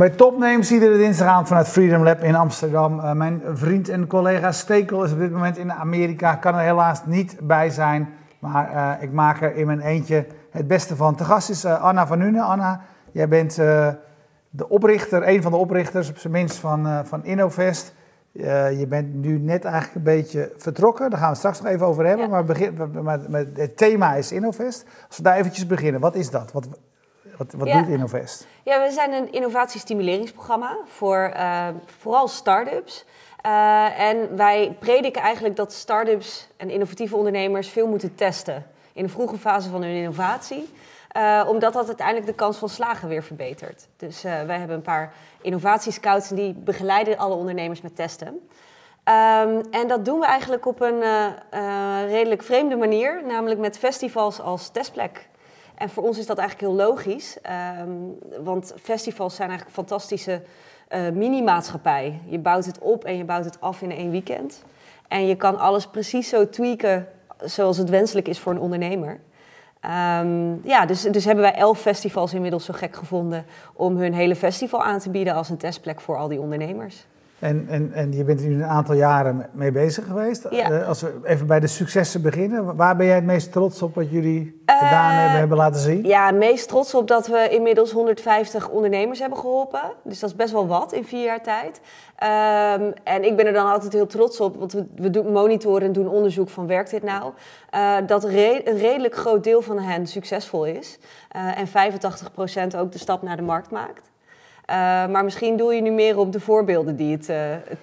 Bij Topnames, iedere dinsdagavond vanuit Freedom Lab in Amsterdam. Uh, mijn vriend en collega Stekel is op dit moment in Amerika, kan er helaas niet bij zijn. Maar uh, ik maak er in mijn eentje het beste van. Te gast is uh, Anna van Nuenen. Anna, jij bent de oprichter, een van de oprichters op zijn minst van, van Innovest. je bent nu net eigenlijk een beetje vertrokken, daar gaan we straks nog even over hebben. Ja. Maar, begin, maar, maar, het thema is Innovest. Als we daar eventjes beginnen, wat is dat? Wat, wat, wat doet Innovest? Ja, we zijn een innovatiestimuleringsprogramma voor uh, vooral start-ups. Uh, en wij prediken eigenlijk dat start-ups en innovatieve ondernemers veel moeten testen in de vroege fase van hun innovatie. Uh, omdat dat uiteindelijk de kans van slagen weer verbetert. Dus wij hebben een paar innovatiescouts en die begeleiden alle ondernemers met testen. Um, en dat doen we eigenlijk op een redelijk vreemde manier, namelijk met festivals als testplek. En voor ons is dat eigenlijk heel logisch, um, want festivals zijn eigenlijk een fantastische uh, mini-maatschappij. Je bouwt het op en je bouwt het af in één weekend. En je kan alles precies zo tweaken zoals het wenselijk is voor een ondernemer. Um, ja, dus, dus hebben wij elf festivals inmiddels zo gek gevonden om hun hele festival aan te bieden als een testplek voor al die ondernemers. En, en, en je bent er nu een aantal jaren mee bezig geweest. Ja. Uh, als we even bij de successen beginnen, waar ben jij het meest trots op wat jullie uh, gedaan hebben, hebben laten zien? Ja, het meest trots op dat we inmiddels 150 ondernemers hebben geholpen. Dus dat is best wel wat in vier jaar tijd. Um, en ik ben er dan altijd heel trots op, want we, we doen monitoren en doen onderzoek van werkt dit nou? Uh, dat re een redelijk groot deel van hen succesvol is. en 85% ook de stap naar de markt maakt. Uh, maar misschien doe je nu meer op de voorbeelden die het, uh,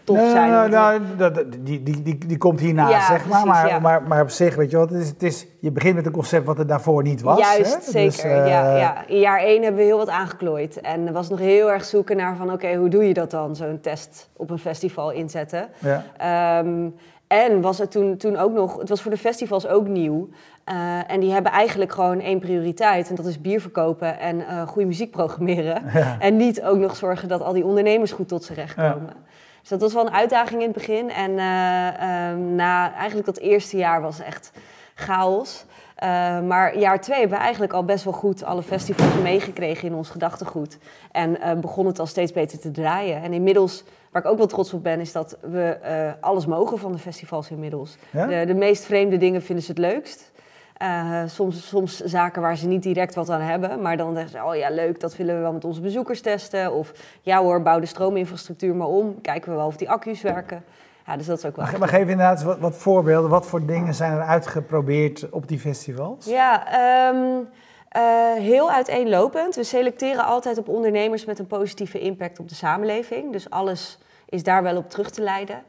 tof nou, zijn. Nou, nou, die, die, die, die komt hierna, ja, zeg maar. Maar, ja. maar. maar op zich, weet je wat, het is, het is, je begint met een concept wat er daarvoor niet was. Juist, hè? zeker. Dus, uh, ja, ja. In jaar één hebben we heel wat aangeklooid. En er was nog heel erg zoeken naar van, oké, okay, hoe doe je dat dan? Zo'n test op een festival inzetten. Ja. Um, en was het toen, toen ook nog, het was voor de festivals ook nieuw. Uh, en die hebben eigenlijk gewoon één prioriteit. En dat is bier verkopen en uh, goede muziek programmeren. Ja. En niet ook nog zorgen dat al die ondernemers goed tot zijn recht komen. Ja. Dus dat was wel een uitdaging in het begin. En uh, um, na eigenlijk dat eerste jaar was echt chaos. maar jaar twee hebben we eigenlijk al best wel goed alle festivals meegekregen in ons gedachtegoed. En begon het al steeds beter te draaien. En inmiddels Waar ik ook wel trots op ben, is dat we uh, alles mogen van de festivals inmiddels. Ja? De, de, meest vreemde dingen vinden ze het leukst. Uh, soms, soms zaken waar ze niet direct wat aan hebben, maar dan zeggen ze: Oh ja, leuk, dat willen we wel met onze bezoekers testen. Of ja hoor, bouw de stroominfrastructuur maar om. Kijken we wel of die accu's werken. Ja, dus dat is ook wel. Maar, maar geef inderdaad wat, wat, voorbeelden. Wat voor dingen zijn er uitgeprobeerd op die festivals? Ja, um, uh, heel uiteenlopend. We selecteren altijd op ondernemers met een positieve impact op de samenleving. Dus alles is daar wel op terug te leiden.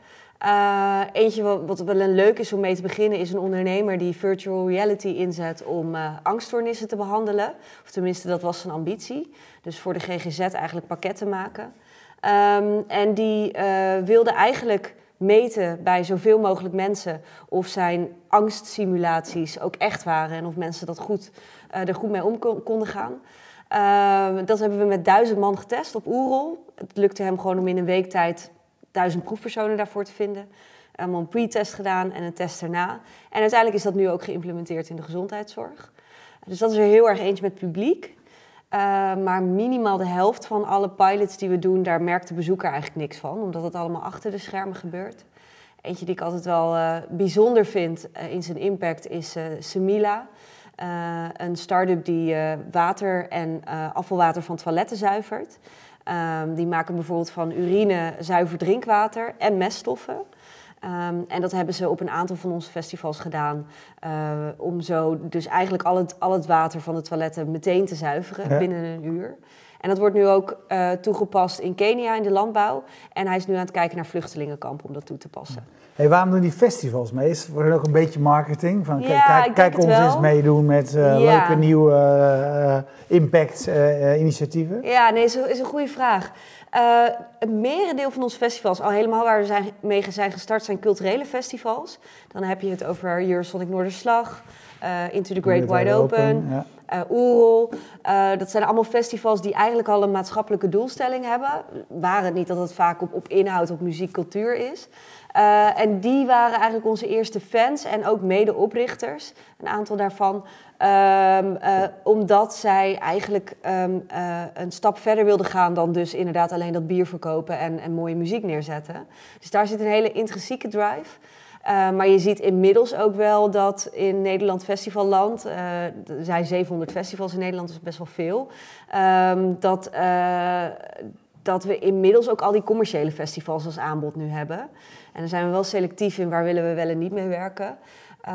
Uh, eentje wat, wat, wel een leuk is om mee te beginnen, is een ondernemer die virtual reality inzet om uh, angststoornissen te behandelen. Of tenminste, dat was zijn ambitie. Dus voor de GGZ eigenlijk pakketten maken. Um, en die uh, wilde eigenlijk meten bij zoveel mogelijk mensen of zijn angstsimulaties ook echt waren en of mensen dat goed, er goed mee om konden gaan. Uh, dat hebben we met duizend man getest op Oerol. Het lukte hem gewoon om in een week tijd duizend proefpersonen daarvoor te vinden. Allemaal een pre-test gedaan en een test erna. En uiteindelijk is dat nu ook geïmplementeerd in de gezondheidszorg. Dus dat is er heel erg eens met publiek. Uh, maar minimaal de helft van alle pilots die we doen, daar merkt de bezoeker eigenlijk niks van. Omdat het allemaal achter de schermen gebeurt. Eentje die ik altijd wel uh, bijzonder vind uh, in zijn impact is Semila. Een start-up die water en afvalwater van toiletten zuivert. Um, die maken bijvoorbeeld van urine zuiver drinkwater en meststoffen. Um, en dat hebben ze op een aantal van onze festivals gedaan. om zo dus eigenlijk al het, al het water van de toiletten meteen te zuiveren ja. binnen een uur. En dat wordt nu ook uh, toegepast in Kenia in de landbouw. En hij is nu aan het kijken naar vluchtelingenkampen om dat toe te passen. Hey, waarom doen die festivals mee? Is het ook een beetje marketing? Van, ja, kijk, kijk ons wel. eens meedoen met uh, ja. leuke nieuwe uh, impact-initiatieven. ja, nee, is is een goede vraag. het merendeel van onze festivals, al helemaal waar we zijn, mee zijn gestart, zijn culturele festivals. Dan heb je het over Eurosonic Noorderslag, Into the Great Wide, Open, ja. Oerol. dat zijn allemaal festivals die eigenlijk al een maatschappelijke doelstelling hebben. Waar het niet dat het vaak op, op inhoud, op muziek, cultuur is. en die waren eigenlijk onze eerste fans en ook medeoprichters, een aantal daarvan. Uh, omdat zij eigenlijk uh, een stap verder wilden gaan dan dus inderdaad alleen dat bier verkopen en, en mooie muziek neerzetten. Dus daar zit een hele intrinsieke drive. Uh, maar je ziet inmiddels ook wel dat in Nederland Festivalland, er zijn 700 festivals in Nederland, dus best wel veel, um, dat, dat we inmiddels ook al die commerciële festivals als aanbod nu hebben. En daar zijn we wel selectief in waar willen we wel en niet mee werken. Uh,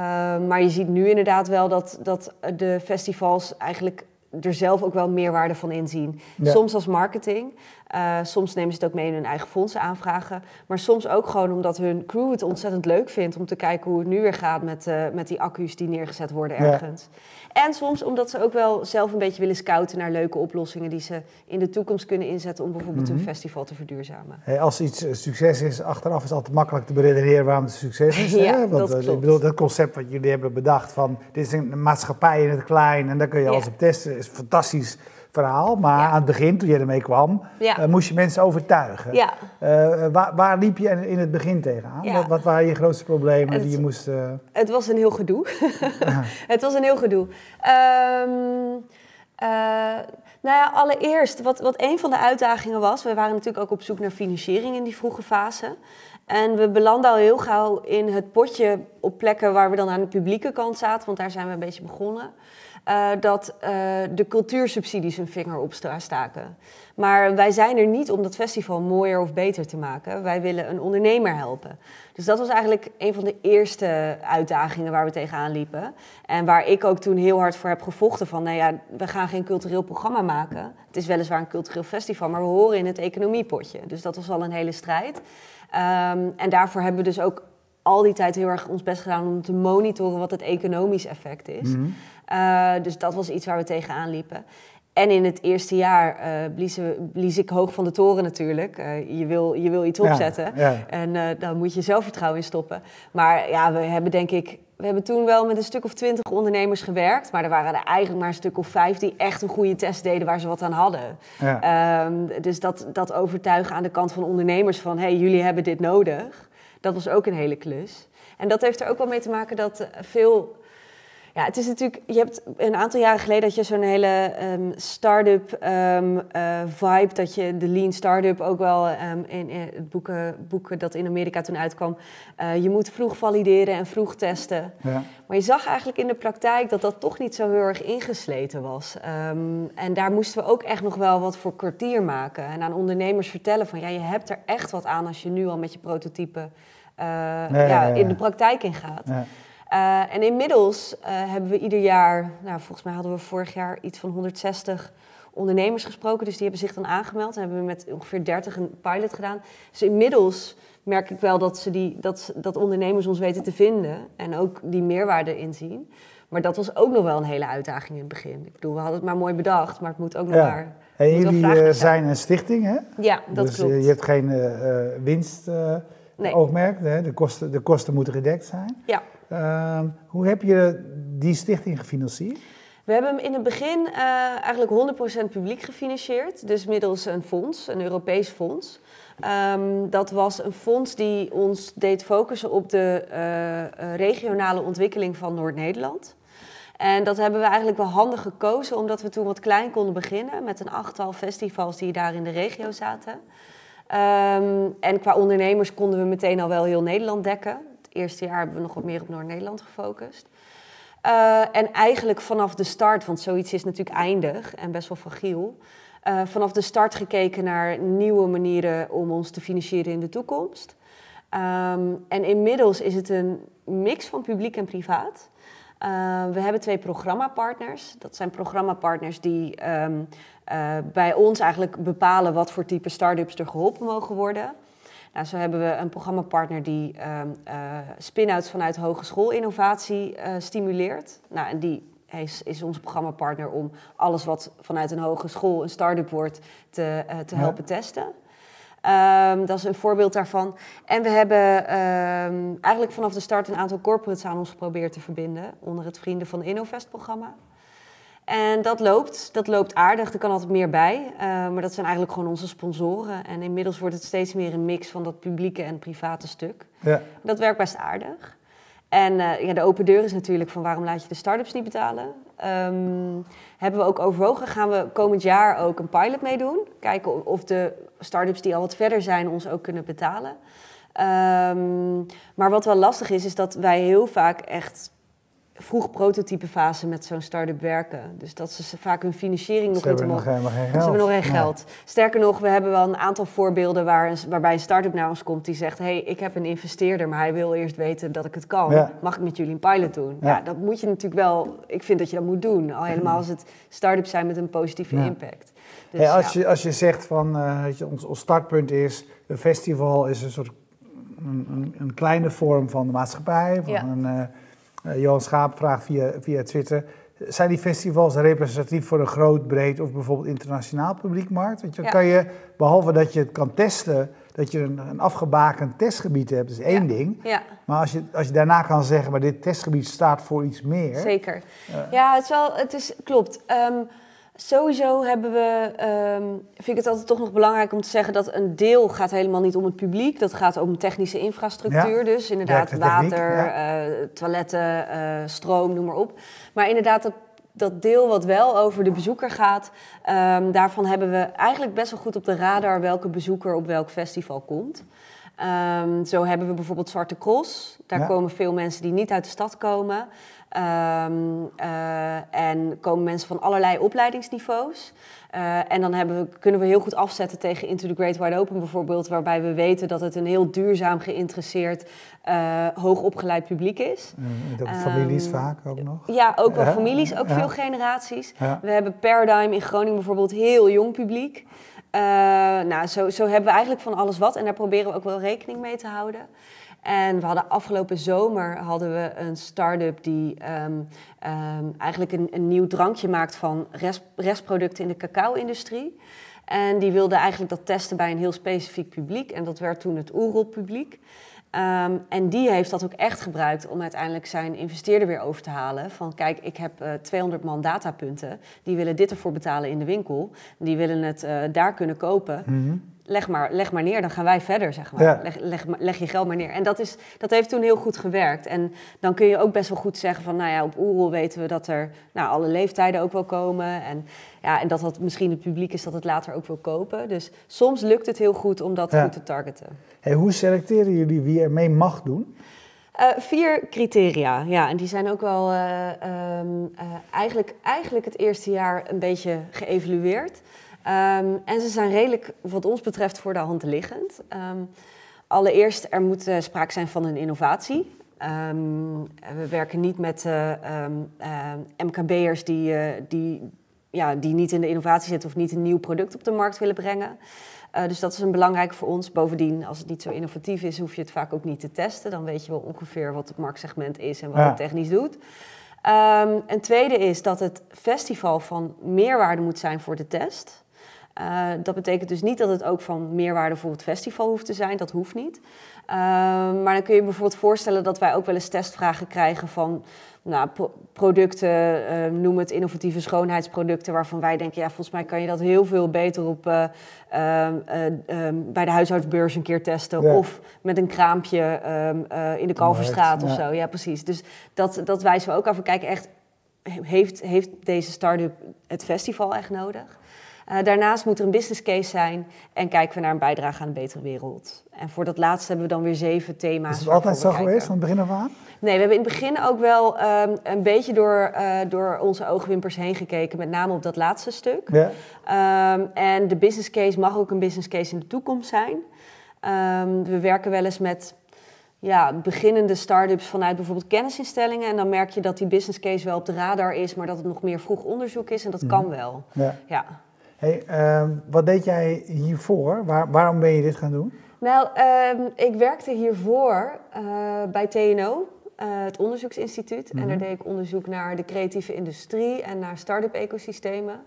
maar je ziet nu inderdaad wel dat, dat de festivals eigenlijk er zelf ook wel meerwaarde van inzien. Soms als marketing, uh, soms nemen ze het ook mee in hun eigen fondsen aanvragen. Maar soms ook gewoon omdat hun crew het ontzettend leuk vindt om te kijken hoe het nu weer gaat met, uh, met die accu's die neergezet worden ergens. Ja. En soms omdat ze ook wel zelf een beetje willen scouten naar leuke oplossingen die ze in de toekomst kunnen inzetten om bijvoorbeeld mm -hmm. hun festival te verduurzamen. Hey, als iets succes is, achteraf is het altijd makkelijk te beredeneren waarom het succes is. ja, hè? Want dat klopt. ik bedoel, dat concept wat jullie hebben bedacht van dit is een maatschappij in het klein en daar kun je alles op testen, is fantastisch verhaal. Maar ja. aan het begin, toen je ermee kwam, ja. uh, moest je mensen overtuigen. Ja. Uh, waar, waar, liep je in het begin tegenaan? Wat, wat, waren je grootste problemen het, die je moest... Uh... Het was een heel gedoe. het was een heel gedoe. Um, nou ja, allereerst, wat, wat een van de uitdagingen was... we waren natuurlijk ook op zoek naar financiering in die vroege fase... En we belanden al heel gauw in het potje op plekken waar we dan aan de publieke kant zaten, want daar zijn we een beetje begonnen. Uh, dat uh, de cultuursubsidies hun vinger op staken. Maar wij zijn er niet om dat festival mooier of beter te maken. Wij willen een ondernemer helpen. Dus dat was eigenlijk een van de eerste uitdagingen waar we tegenaan liepen. En waar ik ook toen heel hard voor heb gevochten van... nou ja, we gaan geen cultureel programma maken. Het is weliswaar een cultureel festival, maar we horen in het economiepotje. Dus dat was al een hele strijd. Um, en daarvoor hebben we dus ook al die tijd heel erg ons best gedaan om te monitoren wat het economisch effect is. Mm -hmm. uh, dus dat was iets waar we tegenaan liepen. En in het eerste jaar uh, blies, blies, ik hoog van de toren natuurlijk. Uh, je, wil, je wil iets opzetten ja, ja. en uh, dan moet je zelfvertrouwen in stoppen. Maar ja, we hebben denk ik... We hebben toen wel met een stuk of twintig ondernemers gewerkt. Maar er waren er eigenlijk maar een stuk of vijf die echt een goede test deden waar ze wat aan hadden. Ja. Um, dus dat, dat overtuigen aan de kant van ondernemers van... hé, hey, jullie hebben dit nodig. Dat was ook een hele klus. En dat heeft er ook wel mee te maken dat veel... Ja, het is natuurlijk... Je hebt een aantal jaren geleden dat je zo'n hele um, start-up um, uh, vibe... dat je de lean start-up ook wel um, in, in het boeken, boeken dat in Amerika toen uitkwam... Uh, je moet vroeg valideren en vroeg testen. Ja. Maar je zag eigenlijk in de praktijk dat dat toch niet zo heel erg ingesleten was. en daar moesten we ook echt nog wel wat voor kwartier maken. En aan ondernemers vertellen van... ja, je hebt er echt wat aan als je nu al met je prototype... Uh, nee, ja, ja, in de praktijk ingaat. Uh, en inmiddels uh, hebben we ieder jaar, nou, volgens mij hadden we vorig jaar iets van 160 ondernemers gesproken. Dus die hebben zich dan aangemeld. En hebben we met ongeveer 30 een pilot gedaan. Dus inmiddels merk ik wel dat, ze die, dat, dat ondernemers ons weten te vinden. En ook die meerwaarde inzien. Maar dat was ook nog wel een hele uitdaging in het begin. Ik bedoel, we hadden het maar mooi bedacht, maar het moet ook nog ja. maar... En jullie zijn een stichting, hè? Ja, dat dus, klopt. je hebt geen uh, winst... Nee. oogmerk, hè? De, kosten, de kosten moeten gedekt zijn. Ja. Uh, hoe heb je die stichting gefinancierd? We hebben hem in het begin uh, eigenlijk 100% publiek gefinancierd. Dus middels een fonds, een Europees fonds. Um, dat was een fonds die ons deed focussen op de uh, regionale ontwikkeling van Noord-Nederland. En dat hebben we eigenlijk wel handig gekozen, omdat we toen wat klein konden beginnen met een achttal festivals die daar in de regio zaten. Um, en qua ondernemers konden we meteen al wel heel Nederland dekken. Eerste jaar hebben we nog wat meer op Noord-Nederland gefocust. Uh, en eigenlijk vanaf de start, want zoiets is natuurlijk eindig en best wel fragiel. Uh, vanaf de start gekeken naar nieuwe manieren om ons te financieren in de toekomst. Um, en inmiddels is het een mix van publiek en privaat. Uh, we hebben twee programmapartners. Dat zijn programmapartners die uh, bij ons eigenlijk bepalen wat voor type start-ups er geholpen mogen worden. Nou, zo hebben we een programmapartner die um, uh, spin-outs vanuit hogeschoolinnovatie uh, stimuleert. Nou, en die is, is onze programmapartner om alles wat vanuit een hogeschool een start-up wordt te, uh, te helpen ja. testen. Ehm, dat is een voorbeeld daarvan. En we hebben ehm, eigenlijk vanaf de start een aantal corporates aan ons geprobeerd te verbinden onder het Vrienden van Innovest-programma. En dat loopt, dat loopt aardig, er kan altijd meer bij. Uh, maar dat zijn eigenlijk gewoon onze sponsoren. En inmiddels wordt het steeds meer een mix van dat publieke en private stuk. Ja. Dat werkt best aardig. En uh, ja, de open deur is natuurlijk van waarom laat je de start-ups niet betalen? Um, hebben we ook overwogen, gaan we komend jaar ook een pilot meedoen. Kijken of de start-ups die al wat verder zijn ons ook kunnen betalen. Um, maar wat wel lastig is, is dat wij heel vaak echt vroeg prototypefase met zo'n start-up werken. Dus dat ze vaak hun financiering nog niet... Hebben nog helemaal geen geld. Ze hebben nog geen geld. Sterker nog, we hebben wel een aantal voorbeelden waar, waarbij een start-up naar ons komt die zegt... hey, ik heb een investeerder, maar hij wil eerst weten dat ik het kan. Mag ik met jullie een pilot doen? Ja. dat moet je natuurlijk wel... Ik vind dat je dat moet doen. Al helemaal als het start-ups zijn met een positieve impact. Dus, hey, als, je, als je zegt van, uh, je, ons, ons startpunt is... een festival is een soort een, een, een kleine vorm van de maatschappij... Van een, uh, Johan Schaap vraagt via, via Twitter. Zijn die festivals representatief voor een groot, breed of bijvoorbeeld internationaal publiekmarkt? Want je, kan je, behalve dat je het kan testen, dat je een, een afgebakend testgebied hebt, dat is één ding. Ja. Maar als je, als je daarna kan zeggen, maar dit testgebied staat voor iets meer. Zeker. Uh, ja, het is wel, het is, klopt. Um, Sowieso hebben we, um, vind ik het altijd toch nog belangrijk om te zeggen dat een deel gaat helemaal niet om het publiek. Dat gaat om technische infrastructuur. Dus inderdaad water, ja. uh, toiletten, uh, stroom, noem maar op. Maar inderdaad, dat, dat deel wat wel over de bezoeker gaat, um, daarvan hebben we eigenlijk best wel goed op de radar welke bezoeker op welk festival komt. Um, zo hebben we bijvoorbeeld Zwarte Cross. Daar ja. komen veel mensen die niet uit de stad komen. Um, uh, en komen mensen van allerlei opleidingsniveaus. Uh, en dan hebben we, kunnen we heel goed afzetten tegen Into the Great Wide Open bijvoorbeeld, waarbij we weten dat het een heel duurzaam geïnteresseerd, uh, hoogopgeleid publiek is. En ook um, families vaak ook nog? Ja, ook wel families, ook ja. veel generaties. Ja. We hebben Paradigm in Groningen bijvoorbeeld heel jong publiek. Nou, zo, zo hebben we eigenlijk van alles wat en daar proberen we ook wel rekening mee te houden. En we hadden afgelopen zomer hadden we een start-up die um, um, eigenlijk een, een, nieuw drankje maakt van rest, restproducten in de cacao-industrie. En die wilde eigenlijk dat testen bij een heel specifiek publiek. En dat werd toen het Oerol-publiek. Um, en die heeft dat ook echt gebruikt om uiteindelijk zijn investeerder weer over te halen. Van kijk, ik heb uh, 200 man datapunten. Die willen dit ervoor betalen in de winkel. Die willen het uh, daar kunnen kopen. -hmm leg maar, leg maar neer, dan gaan wij verder, zeg maar. Ja. Leg, leg, leg, je geld maar neer. En dat, is, dat heeft toen heel goed gewerkt. En dan kun je ook best wel goed zeggen van, nou ja, op Oerol weten we dat er nou, alle leeftijden ook wel komen. En, ja, en dat dat misschien het publiek is dat het later ook wil kopen. Dus soms lukt het heel goed om dat ja. goed te targeten. Hey, hoe selecteren jullie wie er mee mag doen? Uh, vier criteria, ja. En die zijn ook wel uh, um, uh, eigenlijk, eigenlijk het eerste jaar een beetje geëvalueerd. Um, en ze zijn redelijk, wat ons betreft, voor de hand liggend. Um, allereerst, er moet uh, sprake zijn van een innovatie. Um, we werken niet met uh, uh, MKB'ers die, die, ja, die niet in de innovatie zitten of niet een nieuw product op de markt willen brengen. Dus dat is een belangrijk voor ons. Bovendien, als het niet zo innovatief is, hoef je het vaak ook niet te testen. Dan weet je wel ongeveer wat het marktsegment is en wat ja. het technisch doet. Um, een tweede is dat het festival van meerwaarde moet zijn voor de test. Uh, dat betekent dus niet dat het ook van meerwaarde voor het festival hoeft te zijn. Dat hoeft niet. Uh, maar dan kun je bijvoorbeeld voorstellen dat wij ook wel eens testvragen krijgen van nou, pro producten, uh, noem het innovatieve schoonheidsproducten, waarvan wij denken, ja, volgens mij kan je dat heel veel beter op, uh, bij de huishoudbeurs een keer testen. Ja. Of met een kraampje in de Kalverstraat ja. of zo. Ja, precies. Dus dat, dat wijzen we ook af. We kijken echt, heeft, heeft deze start-up het festival echt nodig? Uh, daarnaast moet er een business case zijn en kijken we naar een bijdrage aan een betere wereld. En voor dat laatste hebben we dan weer zeven thema's. Is het altijd zo geweest van het begin af aan? Nee, we hebben in het begin ook wel um, een beetje door, uh, door onze oogwimpers heen gekeken, met name op dat laatste stuk. Ja. Um, en de business case mag ook een business case in de toekomst zijn. Um, we werken wel eens met ja, beginnende start-ups vanuit bijvoorbeeld kennisinstellingen. En dan merk je dat die business case wel op de radar is, maar dat het nog meer vroeg onderzoek is. En dat mm. kan wel. Ja. ja. Hey, uh, wat deed jij hiervoor? Waar, waarom ben je dit gaan doen? Nou, uh, ik werkte hiervoor uh, bij TNO, eh, het onderzoeksinstituut. Mm -hmm. En daar mhm. deed ik onderzoek naar de creatieve industrie en naar start-up ecosystemen.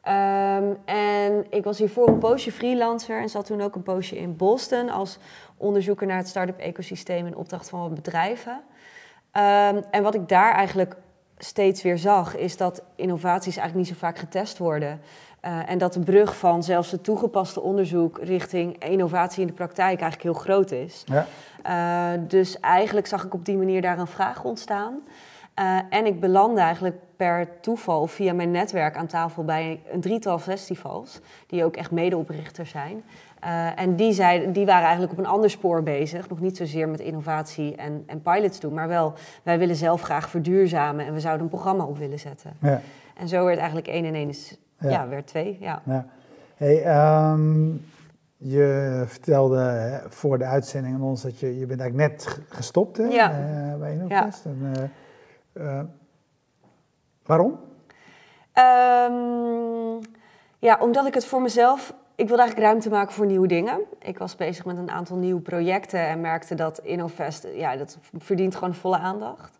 Ehm, en ik was hiervoor een poosje freelancer en zat toen ook een poosje in Boston als onderzoeker naar het start-up ecosysteem in opdracht van wat bedrijven. Ehm, en wat ik daar eigenlijk steeds weer zag, is dat innovaties eigenlijk niet zo vaak getest worden. Uh, en dat de brug van zelfs het toegepaste onderzoek richting innovatie in de praktijk eigenlijk heel groot is. Ja. Uh, dus eigenlijk zag ik op die manier daar een vraag ontstaan. Uh, en ik belandde eigenlijk per toeval via mijn netwerk aan tafel bij een drietal festivals, die ook echt medeoprichter zijn. Uh, en die, zei, die waren eigenlijk op een ander spoor bezig. Nog niet zozeer met innovatie en, en pilots doen, maar wel, wij willen zelf graag verduurzamen en we zouden een programma op willen zetten. Ja. En zo werd eigenlijk één en één is, ja. ja werd twee. Ja. ja. Hey, um, je vertelde hè, voor de uitzending aan ons dat je, je bent eigenlijk net gestopt hè, ja. uh, bij Innovest. En, uh, waarom? Um, ja, omdat ik het voor mezelf ik wilde eigenlijk ruimte maken voor nieuwe dingen. Ik was bezig met een aantal nieuwe projecten en merkte dat InnoVest, ja, dat verdient gewoon volle aandacht.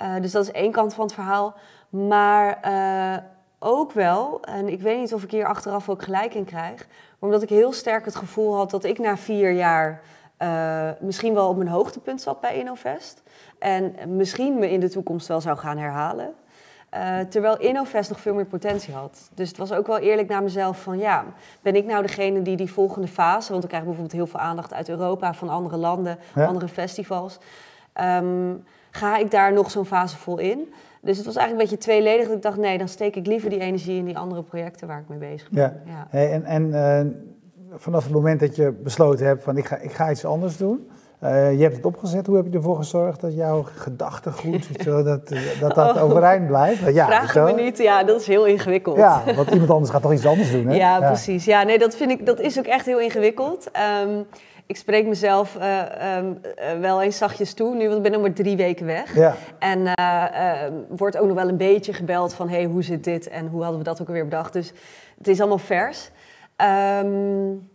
Uh, dus dat is één kant van het verhaal. Maar uh, ook wel, en ik weet niet of ik hier achteraf ook gelijk in krijg, maar omdat ik heel sterk het gevoel had dat ik na vier jaar uh, misschien wel op mijn hoogtepunt zat bij InnoVest. En misschien me in de toekomst wel zou gaan herhalen. Uh, terwijl InnoVest nog veel meer potentie had. Dus het was ook wel eerlijk naar mezelf van ja, ben ik nou degene die die volgende fase, want we krijgen bijvoorbeeld heel veel aandacht uit Europa, van andere landen, andere festivals. Um, ga ik daar nog zo'n fase vol in? Dus het was eigenlijk een beetje tweeledig. Dat ik dacht, nee, dan steek ik liever die energie in die andere projecten waar ik mee bezig ben. Ja. ja. Hey, en en uh, vanaf het moment dat je besloten hebt van ik ga, ik ga iets anders doen, uh, je hebt het opgezet. Hoe heb je ervoor gezorgd dat jouw gedachtegoed dat, dat dat, dat oh. overeind blijft? Ja, Vraag me niet. Ja, dat is heel ingewikkeld. Ja, want iemand anders gaat toch iets anders doen, hè? Ja, precies. Ja, nee, dat vind ik, dat is ook echt heel ingewikkeld. Um, ik spreek mezelf uh, um, uh, wel eens zachtjes toe nu, want ik ben nog maar drie weken weg. Ja. En uh, wordt ook nog wel een beetje gebeld van, hey, hoe zit dit en hoe hadden we dat ook alweer bedacht? Dus het is allemaal vers. Um,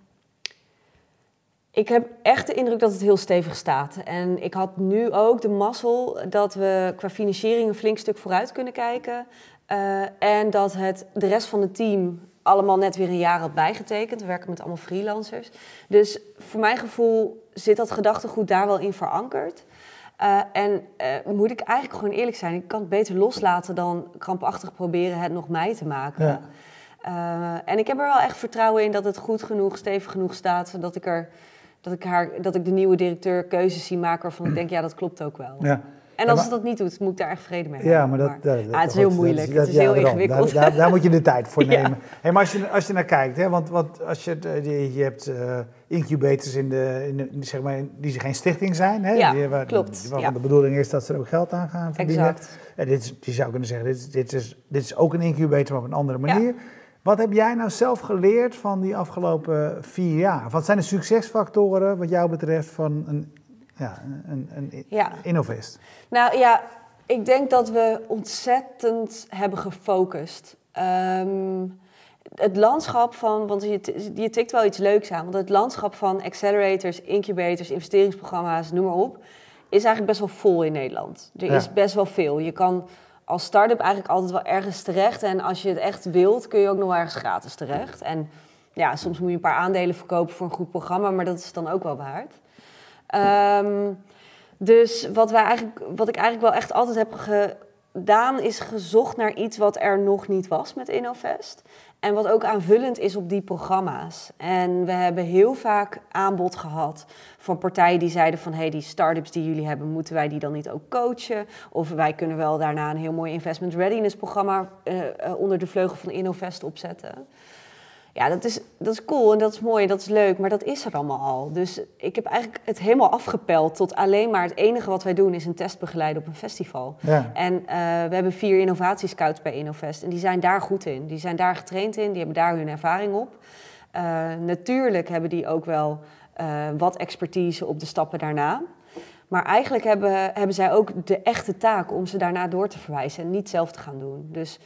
ik heb echt de indruk dat het heel stevig staat. En ik had nu ook de mazzel dat we qua financiering een flink stuk vooruit kunnen kijken. En dat het, de rest van het team allemaal net weer een jaar had bijgetekend. We werken met allemaal freelancers. Dus voor mijn gevoel zit dat gedachtegoed daar wel in verankerd. Uh, en uh, moet ik eigenlijk gewoon eerlijk zijn, ik kan het beter loslaten dan krampachtig proberen het nog mij te maken. Ja. Uh, en ik heb er wel echt vertrouwen in dat het goed genoeg, stevig genoeg staat, zodat ik er dat ik, haar, dat ik de nieuwe directeur keuzes zie maken waarvan ik denk, ja, dat klopt ook wel. Ja. En als ja, dat niet doet, moet ik daar echt vrede mee hebben. Ja, maar dat, dat, ah, het is heel moeilijk. Dat, het is heel ingewikkeld. Daar, daar, daar, moet je de tijd voor nemen. Hey, maar als je, als je naar kijkt, hè, want, want als je, je, je hebt uh, incubators in de, in de, zeg maar, die geen stichting zijn. Hè, ja, die, waar, klopt. Waarvan de bedoeling is dat ze er ook geld aan gaan verdienen. Exact. En dit is, je zou kunnen zeggen, dit, dit, is, dit is ook een incubator, maar op een andere manier. Wat heb jij nou zelf geleerd van die afgelopen vier jaar? Wat zijn de succesfactoren wat jou betreft van een, ja, een, een ja. Innovest? Nou ja, ik denk dat we ontzettend hebben gefocust. Um, het landschap van, want je, je tikt wel iets leuks aan, want het landschap van accelerators, incubators, investeringsprogramma's, noem maar op, is eigenlijk best wel vol in Nederland. Er ja. is best wel veel. Je kan als start-up eigenlijk altijd wel ergens terecht. En als je het echt wilt, kun je ook nog ergens gratis terecht. En ja, soms moet je een paar aandelen verkopen voor een goed programma, maar dat is dan ook wel waard. Um, dus wat, wij eigenlijk, wat ik eigenlijk wel echt altijd heb gedaan, is gezocht naar iets wat er nog niet was met InnoVest. En wat ook aanvullend is op die programma's. En we hebben heel vaak aanbod gehad van partijen die zeiden van... hé, hey, die start-ups die jullie hebben, moeten wij die dan niet ook coachen? Of wij kunnen wel daarna een heel mooi investment readiness programma... Uh, uh, onder de vleugel van Innovest opzetten. Ja, dat is, dat is cool en dat is mooi en dat is leuk, maar dat is er allemaal al. Dus ik heb eigenlijk het helemaal afgepeld tot alleen maar het enige wat wij doen is een test begeleiden op een festival. Ja. En uh, we hebben vier innovatiescouts bij Innovest en die zijn daar goed in. Die zijn daar getraind in, die hebben daar hun ervaring op. Uh, natuurlijk hebben die ook wel uh, wat expertise op de stappen daarna. Maar eigenlijk hebben, hebben zij ook de echte taak om ze daarna door te verwijzen en niet zelf te gaan doen. Dus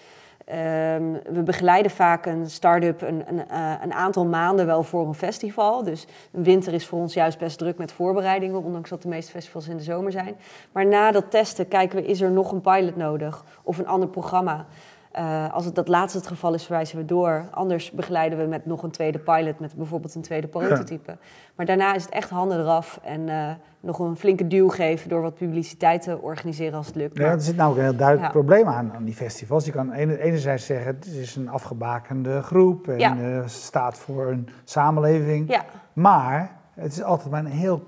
Um, we begeleiden vaak een start-up een, uh, een, aantal maanden wel voor een festival. Dus winter is voor ons juist best druk met voorbereidingen, ondanks dat de meeste festivals in de zomer zijn. Maar na dat testen kijken we, is er nog een pilot nodig of een ander programma? Uh, als het dat laatste het geval is, verwijzen we door. Anders begeleiden we met nog een tweede pilot, met bijvoorbeeld een tweede prototype. Maar daarna is het echt handen eraf en uh, nog een flinke duw geven door wat publiciteit te organiseren als het lukt. Ja, er zit nou ook een heel duidelijk probleem aan, aan die festivals. Je kan enerzijds zeggen, het is een afgebakende groep en ja. uh, staat voor een samenleving. Ja. Maar het is altijd maar een heel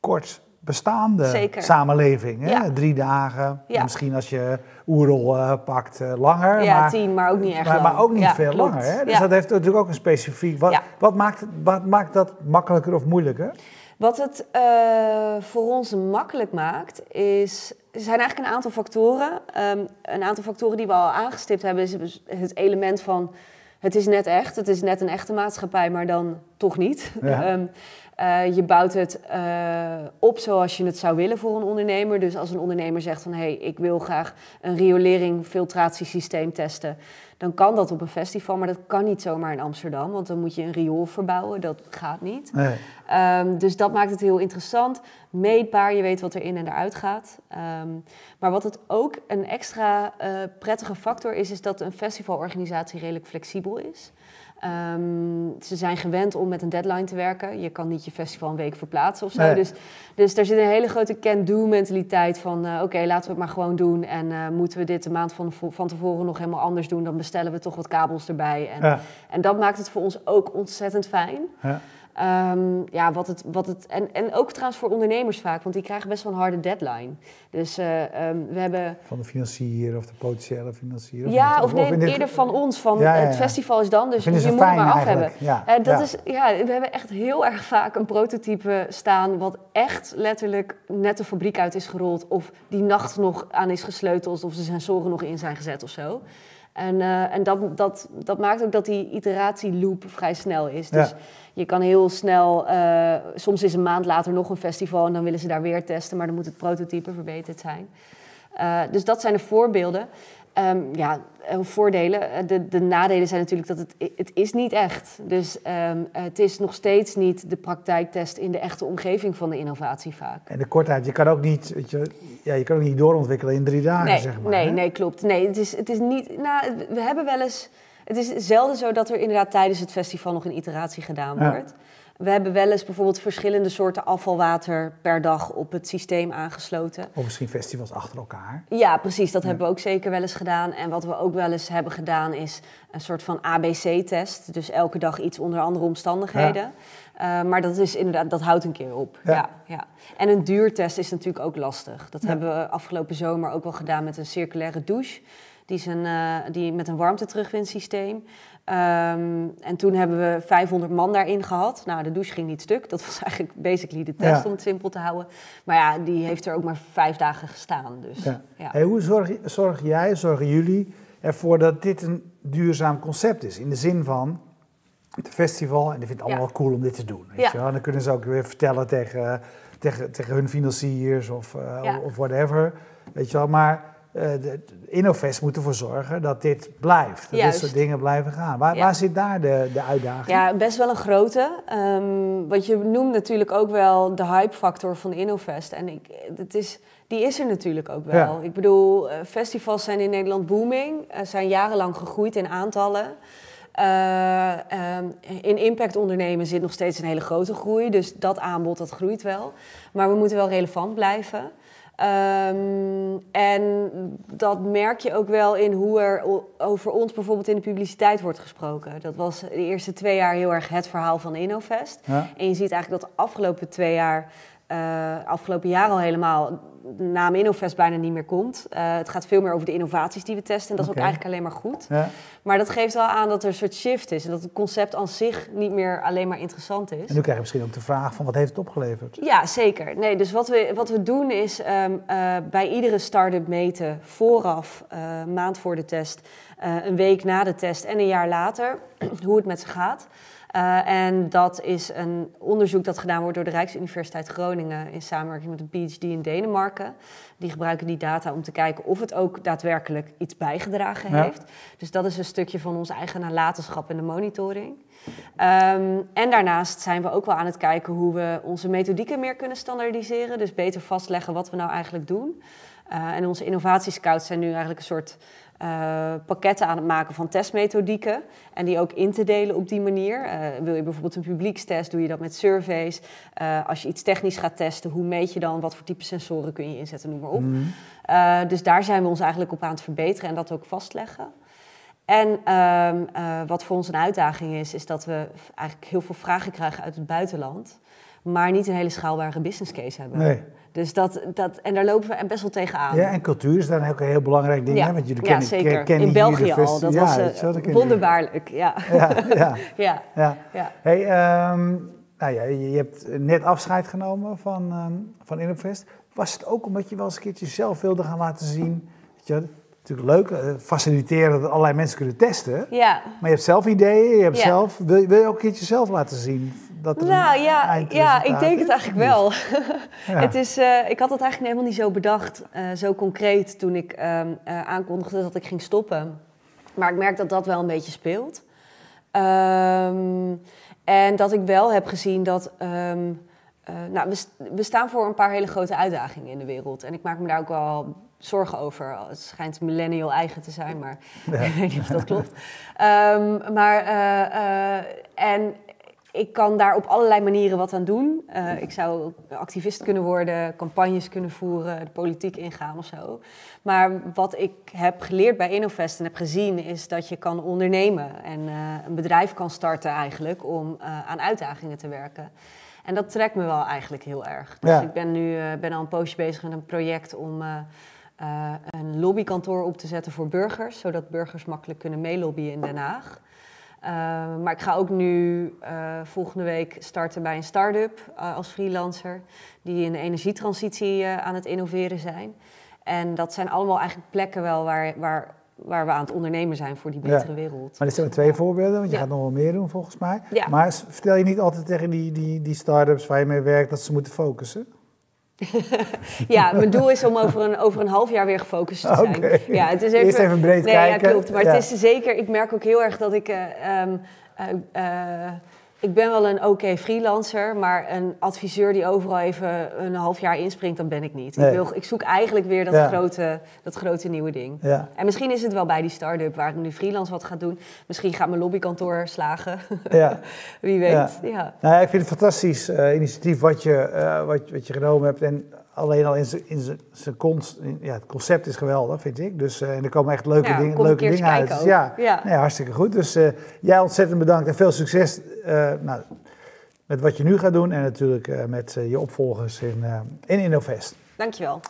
kort bestaande samenleving. Hè? Drie dagen, misschien als je Oerol uh, pakt uh, langer. Ja, maar, tien, maar ook niet echt maar, maar ook niet veel langer. Hè? Dus dat heeft natuurlijk ook een specifiek... Wat, wat, maakt, wat maakt dat makkelijker of moeilijker? Wat het uh, voor ons makkelijk maakt, is, zijn eigenlijk een aantal factoren. Um, een aantal factoren die we al aangestipt hebben, is het element van... Het is net echt, het is net een echte maatschappij, maar dan toch niet. Ja. um, Uh, je bouwt het uh, op zoals je het zou willen voor een ondernemer. Dus als een ondernemer zegt van hé, hey, ik wil graag een riolering filtratiesysteem testen, dan kan dat op een festival, maar dat kan niet zomaar in Amsterdam, want dan moet je een riool verbouwen. Dat gaat niet. Nee. Um, dus dat maakt het heel interessant. Meetbaar, je weet wat er in en eruit gaat. Um, maar wat het ook een extra uh, prettige factor is, is dat een festivalorganisatie redelijk flexibel is. Um, ze zijn gewend om met een deadline te werken. Je kan niet je festival een week verplaatsen of zo. Dus, dus er zit een hele grote can-do mentaliteit van... Uh, oké, laten we het maar gewoon doen. En uh, moeten we dit de maand van, van tevoren nog helemaal anders doen... dan bestellen we toch wat kabels erbij. En, ja. en dat maakt het voor ons ook ontzettend fijn. Ja. Um, ja, wat het, wat het, en, en ook trouwens voor ondernemers vaak, want die krijgen best wel een harde deadline. Dus uh, um, we hebben... Van de financier of de potentiële financier? Ja, of, of, nee, eerder van ons. Van ja, ja, ja. Het festival is dan, dus je moet het maar af hebben. Ja, uh, dat Is, ja, we hebben echt heel erg vaak een prototype staan... wat echt letterlijk net de fabriek uit is gerold... of die nacht nog aan is gesleuteld... of de sensoren nog in zijn gezet of zo. En, uh, en dat, dat, dat maakt ook dat die iteratieloop vrij snel is. Dus je kan heel snel, uh, soms is een maand later nog een festival en dan willen ze daar weer testen, maar dan moet het prototype verbeterd zijn. Uh, dus dat zijn de voorbeelden. Um, ja, voordelen. De, de nadelen zijn natuurlijk dat het, het is niet echt. Dus um, het is nog steeds niet de praktijktest in de echte omgeving van de innovatie vaak. En de kortheid, je kan ook niet, weet je, ja, je kan ook niet doorontwikkelen in drie dagen, nee, zeg maar. Nee, nee, klopt. Nee, het is, het is niet, nou, we hebben wel eens het is zelden zo dat er inderdaad tijdens het festival nog een iteratie gedaan wordt. We hebben wel eens bijvoorbeeld verschillende soorten afvalwater per dag op het systeem aangesloten. Of misschien festivals achter elkaar. Ja, precies. Dat hebben we ook zeker wel eens gedaan. En wat we ook wel eens hebben gedaan is een soort van ABC-test. Dus elke dag iets onder andere omstandigheden. Ja. Uh, maar dat is inderdaad, dat houdt een keer op. Ja. ja. Ja, En een duurtest is natuurlijk ook lastig. Dat hebben we afgelopen zomer ook wel gedaan met een circulaire douche. Die, is een, uh, die met een warmteterugwinsysteem. Um, en toen hebben we 500 man daarin gehad. Nou, de douche ging niet stuk. Dat was eigenlijk basically de test ja. om het simpel te houden. Maar ja, die heeft er ook maar vijf dagen gestaan. Dus, ja. ja. Hey, hoe zorg, zorg jij, zorgen jullie ervoor dat dit een duurzaam concept is? In de zin van, het festival, en die vindt het allemaal wel cool om dit te doen. Weet je wel? En dan kunnen ze ook weer vertellen tegen, tegen, tegen hun financiers of, uh, of whatever. Weet je wel, maar de, Innovest moet ervoor zorgen dat dit blijft. Dat dit soort dingen blijven gaan. Waar, waar zit daar de, de uitdaging? Ja, best wel een grote. Um, want je noemt natuurlijk ook wel de hype-factor van Innovest. En ik, het is, die is er natuurlijk ook wel. Ja. Ik bedoel, uh, festivals zijn in Nederland booming. Uh, zijn jarenlang gegroeid in aantallen. Uh, um, in impact ondernemen zit nog steeds een hele grote groei. Dus dat aanbod dat groeit wel. Maar we moeten wel relevant blijven. Um, en dat merk je ook wel in hoe er over ons bijvoorbeeld in de publiciteit wordt gesproken. Dat was de eerste twee jaar heel erg het verhaal van Innovest. Ja. En je ziet eigenlijk dat de afgelopen twee jaar, uh, afgelopen jaar al helemaal, de naam Innovest bijna niet meer komt. Uh, het gaat veel meer over de innovaties die we testen. En dat is ook eigenlijk alleen maar goed. Ja. Maar dat geeft wel aan dat er een soort shift is. En dat het concept aan zich niet meer alleen maar interessant is. En nu krijg je misschien ook de vraag van wat heeft het opgeleverd? Ja, zeker. Nee, dus wat we, wat we doen is um, uh, bij iedere start-up meten vooraf, uh, maand voor de test, een week na de test en een jaar later, hoe het met ze gaat. Uh, en dat is een onderzoek dat gedaan wordt door de Rijksuniversiteit Groningen in samenwerking met een PhD in Denemarken. Die gebruiken die data om te kijken of het ook daadwerkelijk iets bijgedragen ja. heeft. Dus dat is een stukje van ons eigen nalatenschap en de monitoring. Um, en daarnaast zijn we ook wel aan het kijken hoe we onze methodieken meer kunnen standaardiseren. Dus beter vastleggen wat we nou eigenlijk doen. en onze innovatiescouts zijn nu eigenlijk een soort uh, pakketten aan het maken van testmethodieken. En die ook in te delen op die manier. Uh, wil je bijvoorbeeld een publiekstest, doe je dat met surveys. Uh, als je iets technisch gaat testen, hoe meet je dan? Wat voor type sensoren kun je inzetten, noem maar op. Mm. dus daar zijn we ons eigenlijk op aan het verbeteren en dat ook vastleggen. En ehm, wat voor ons een uitdaging is, is dat we eigenlijk heel veel vragen krijgen uit het buitenland. Maar niet een hele schaalbare business case hebben. Nee. Dus dat, dat, en daar lopen we best wel tegenaan. Ja, en cultuur is daar ook een heel belangrijk ding. Ja, hè? Want jullie ja kennen, zeker. kennen In België al. Dat was uh, wonderbaarlijk. Ja. Ja, ja. ja. ja. ja. Hey, um, nou ja, je hebt net afscheid genomen van, um, van Innovest. Was het ook omdat je wel eens een keertje zelf wilde gaan laten zien? Weet je, natuurlijk leuk, uh, faciliteren dat allerlei mensen kunnen testen. Ja. Maar je hebt zelf ideeën, je hebt zelf, wil, wil je ook een keertje zelf laten zien? Dat nou ja, ja, ik denk het eigenlijk wel. het is, uh, ik had het eigenlijk helemaal niet zo bedacht, uh, zo concreet, toen ik um, uh, aankondigde dat ik ging stoppen. Maar ik merk dat dat wel een beetje speelt. Um, en dat ik wel heb gezien dat. Um, nou, we, we, staan voor een paar hele grote uitdagingen in de wereld. En ik maak me daar ook wel zorgen over. Het schijnt millennial eigen te zijn, maar ja. ik weet niet of dat klopt. maar, en ik kan daar op allerlei manieren wat aan doen. Uh, ik zou activist kunnen worden, campagnes kunnen voeren, de politiek ingaan of zo. Maar wat ik heb geleerd bij Innovest en heb gezien, is dat je kan ondernemen en uh, een bedrijf kan starten eigenlijk om uh, aan uitdagingen te werken. En dat trekt me wel eigenlijk heel erg. Dus ja. ik ben nu ben al een poosje bezig met een project om een lobbykantoor op te zetten voor burgers, zodat burgers makkelijk kunnen meelobbyen in Den Haag. Uh, maar ik ga ook nu uh, volgende week starten bij een start-up uh, als freelancer, die in de energietransitie aan het innoveren zijn. En dat zijn allemaal eigenlijk plekken wel waar, waar, waar we aan het ondernemen zijn voor die betere ja. wereld. Maar dit zijn twee voorbeelden, want je Ja. gaat nog wel meer doen volgens mij. Ja. Maar vertel je niet altijd tegen die, die, die start-ups waar je mee werkt dat ze moeten focussen? Ja, mijn doel is om over een, over een half jaar weer gefocust te zijn. Ja, het is Eerst even breed nee, kijken. Ja, klopt. Maar Ja. het is zeker, ik merk ook heel erg dat ik. eh, ehm, eh, eh, ik ben wel een oké freelancer, maar een adviseur die overal even een half jaar inspringt, dat ben ik niet. Nee. Ik, wil, ik zoek eigenlijk weer dat, Ja. grote, dat grote nieuwe ding. Ja. En misschien is het wel bij die start-up waar ik nu freelance wat ga doen. Misschien gaat mijn lobbykantoor slagen. Ja. Wie weet. Ja. Nou ik vind het een fantastisch eh, initiatief wat je, eh, wat, wat je genomen hebt. En alleen al in zijn- in in- ja, het concept is geweldig, vind ik. Dus, eh, en er komen echt leuke Ja, leuke dingen uit. Dus ja, Ja. Nee, hartstikke goed. Dus eh, jij ontzettend bedankt en veel succes eh, nou, met wat je nu gaat doen. En natuurlijk met je opvolgers in, in Innovest. Dankjewel.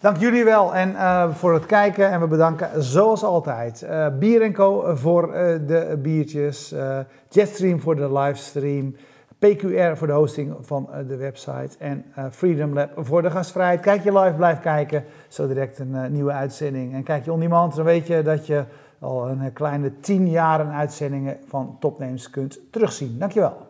Dank jullie wel en, voor het kijken. En we bedanken zoals altijd eh, Bier Co. voor de biertjes, Jetstream voor de livestream, PQR voor de hosting van eh, de website en eh, Freedom Lab voor de gastvrijheid. Kijk je live, blijf kijken. Zo direct een eh, nieuwe uitzending. En kijk je on demand, dan weet je dat je al een kleine tien jaren uitzendingen van Topnames kunt terugzien. Dankjewel.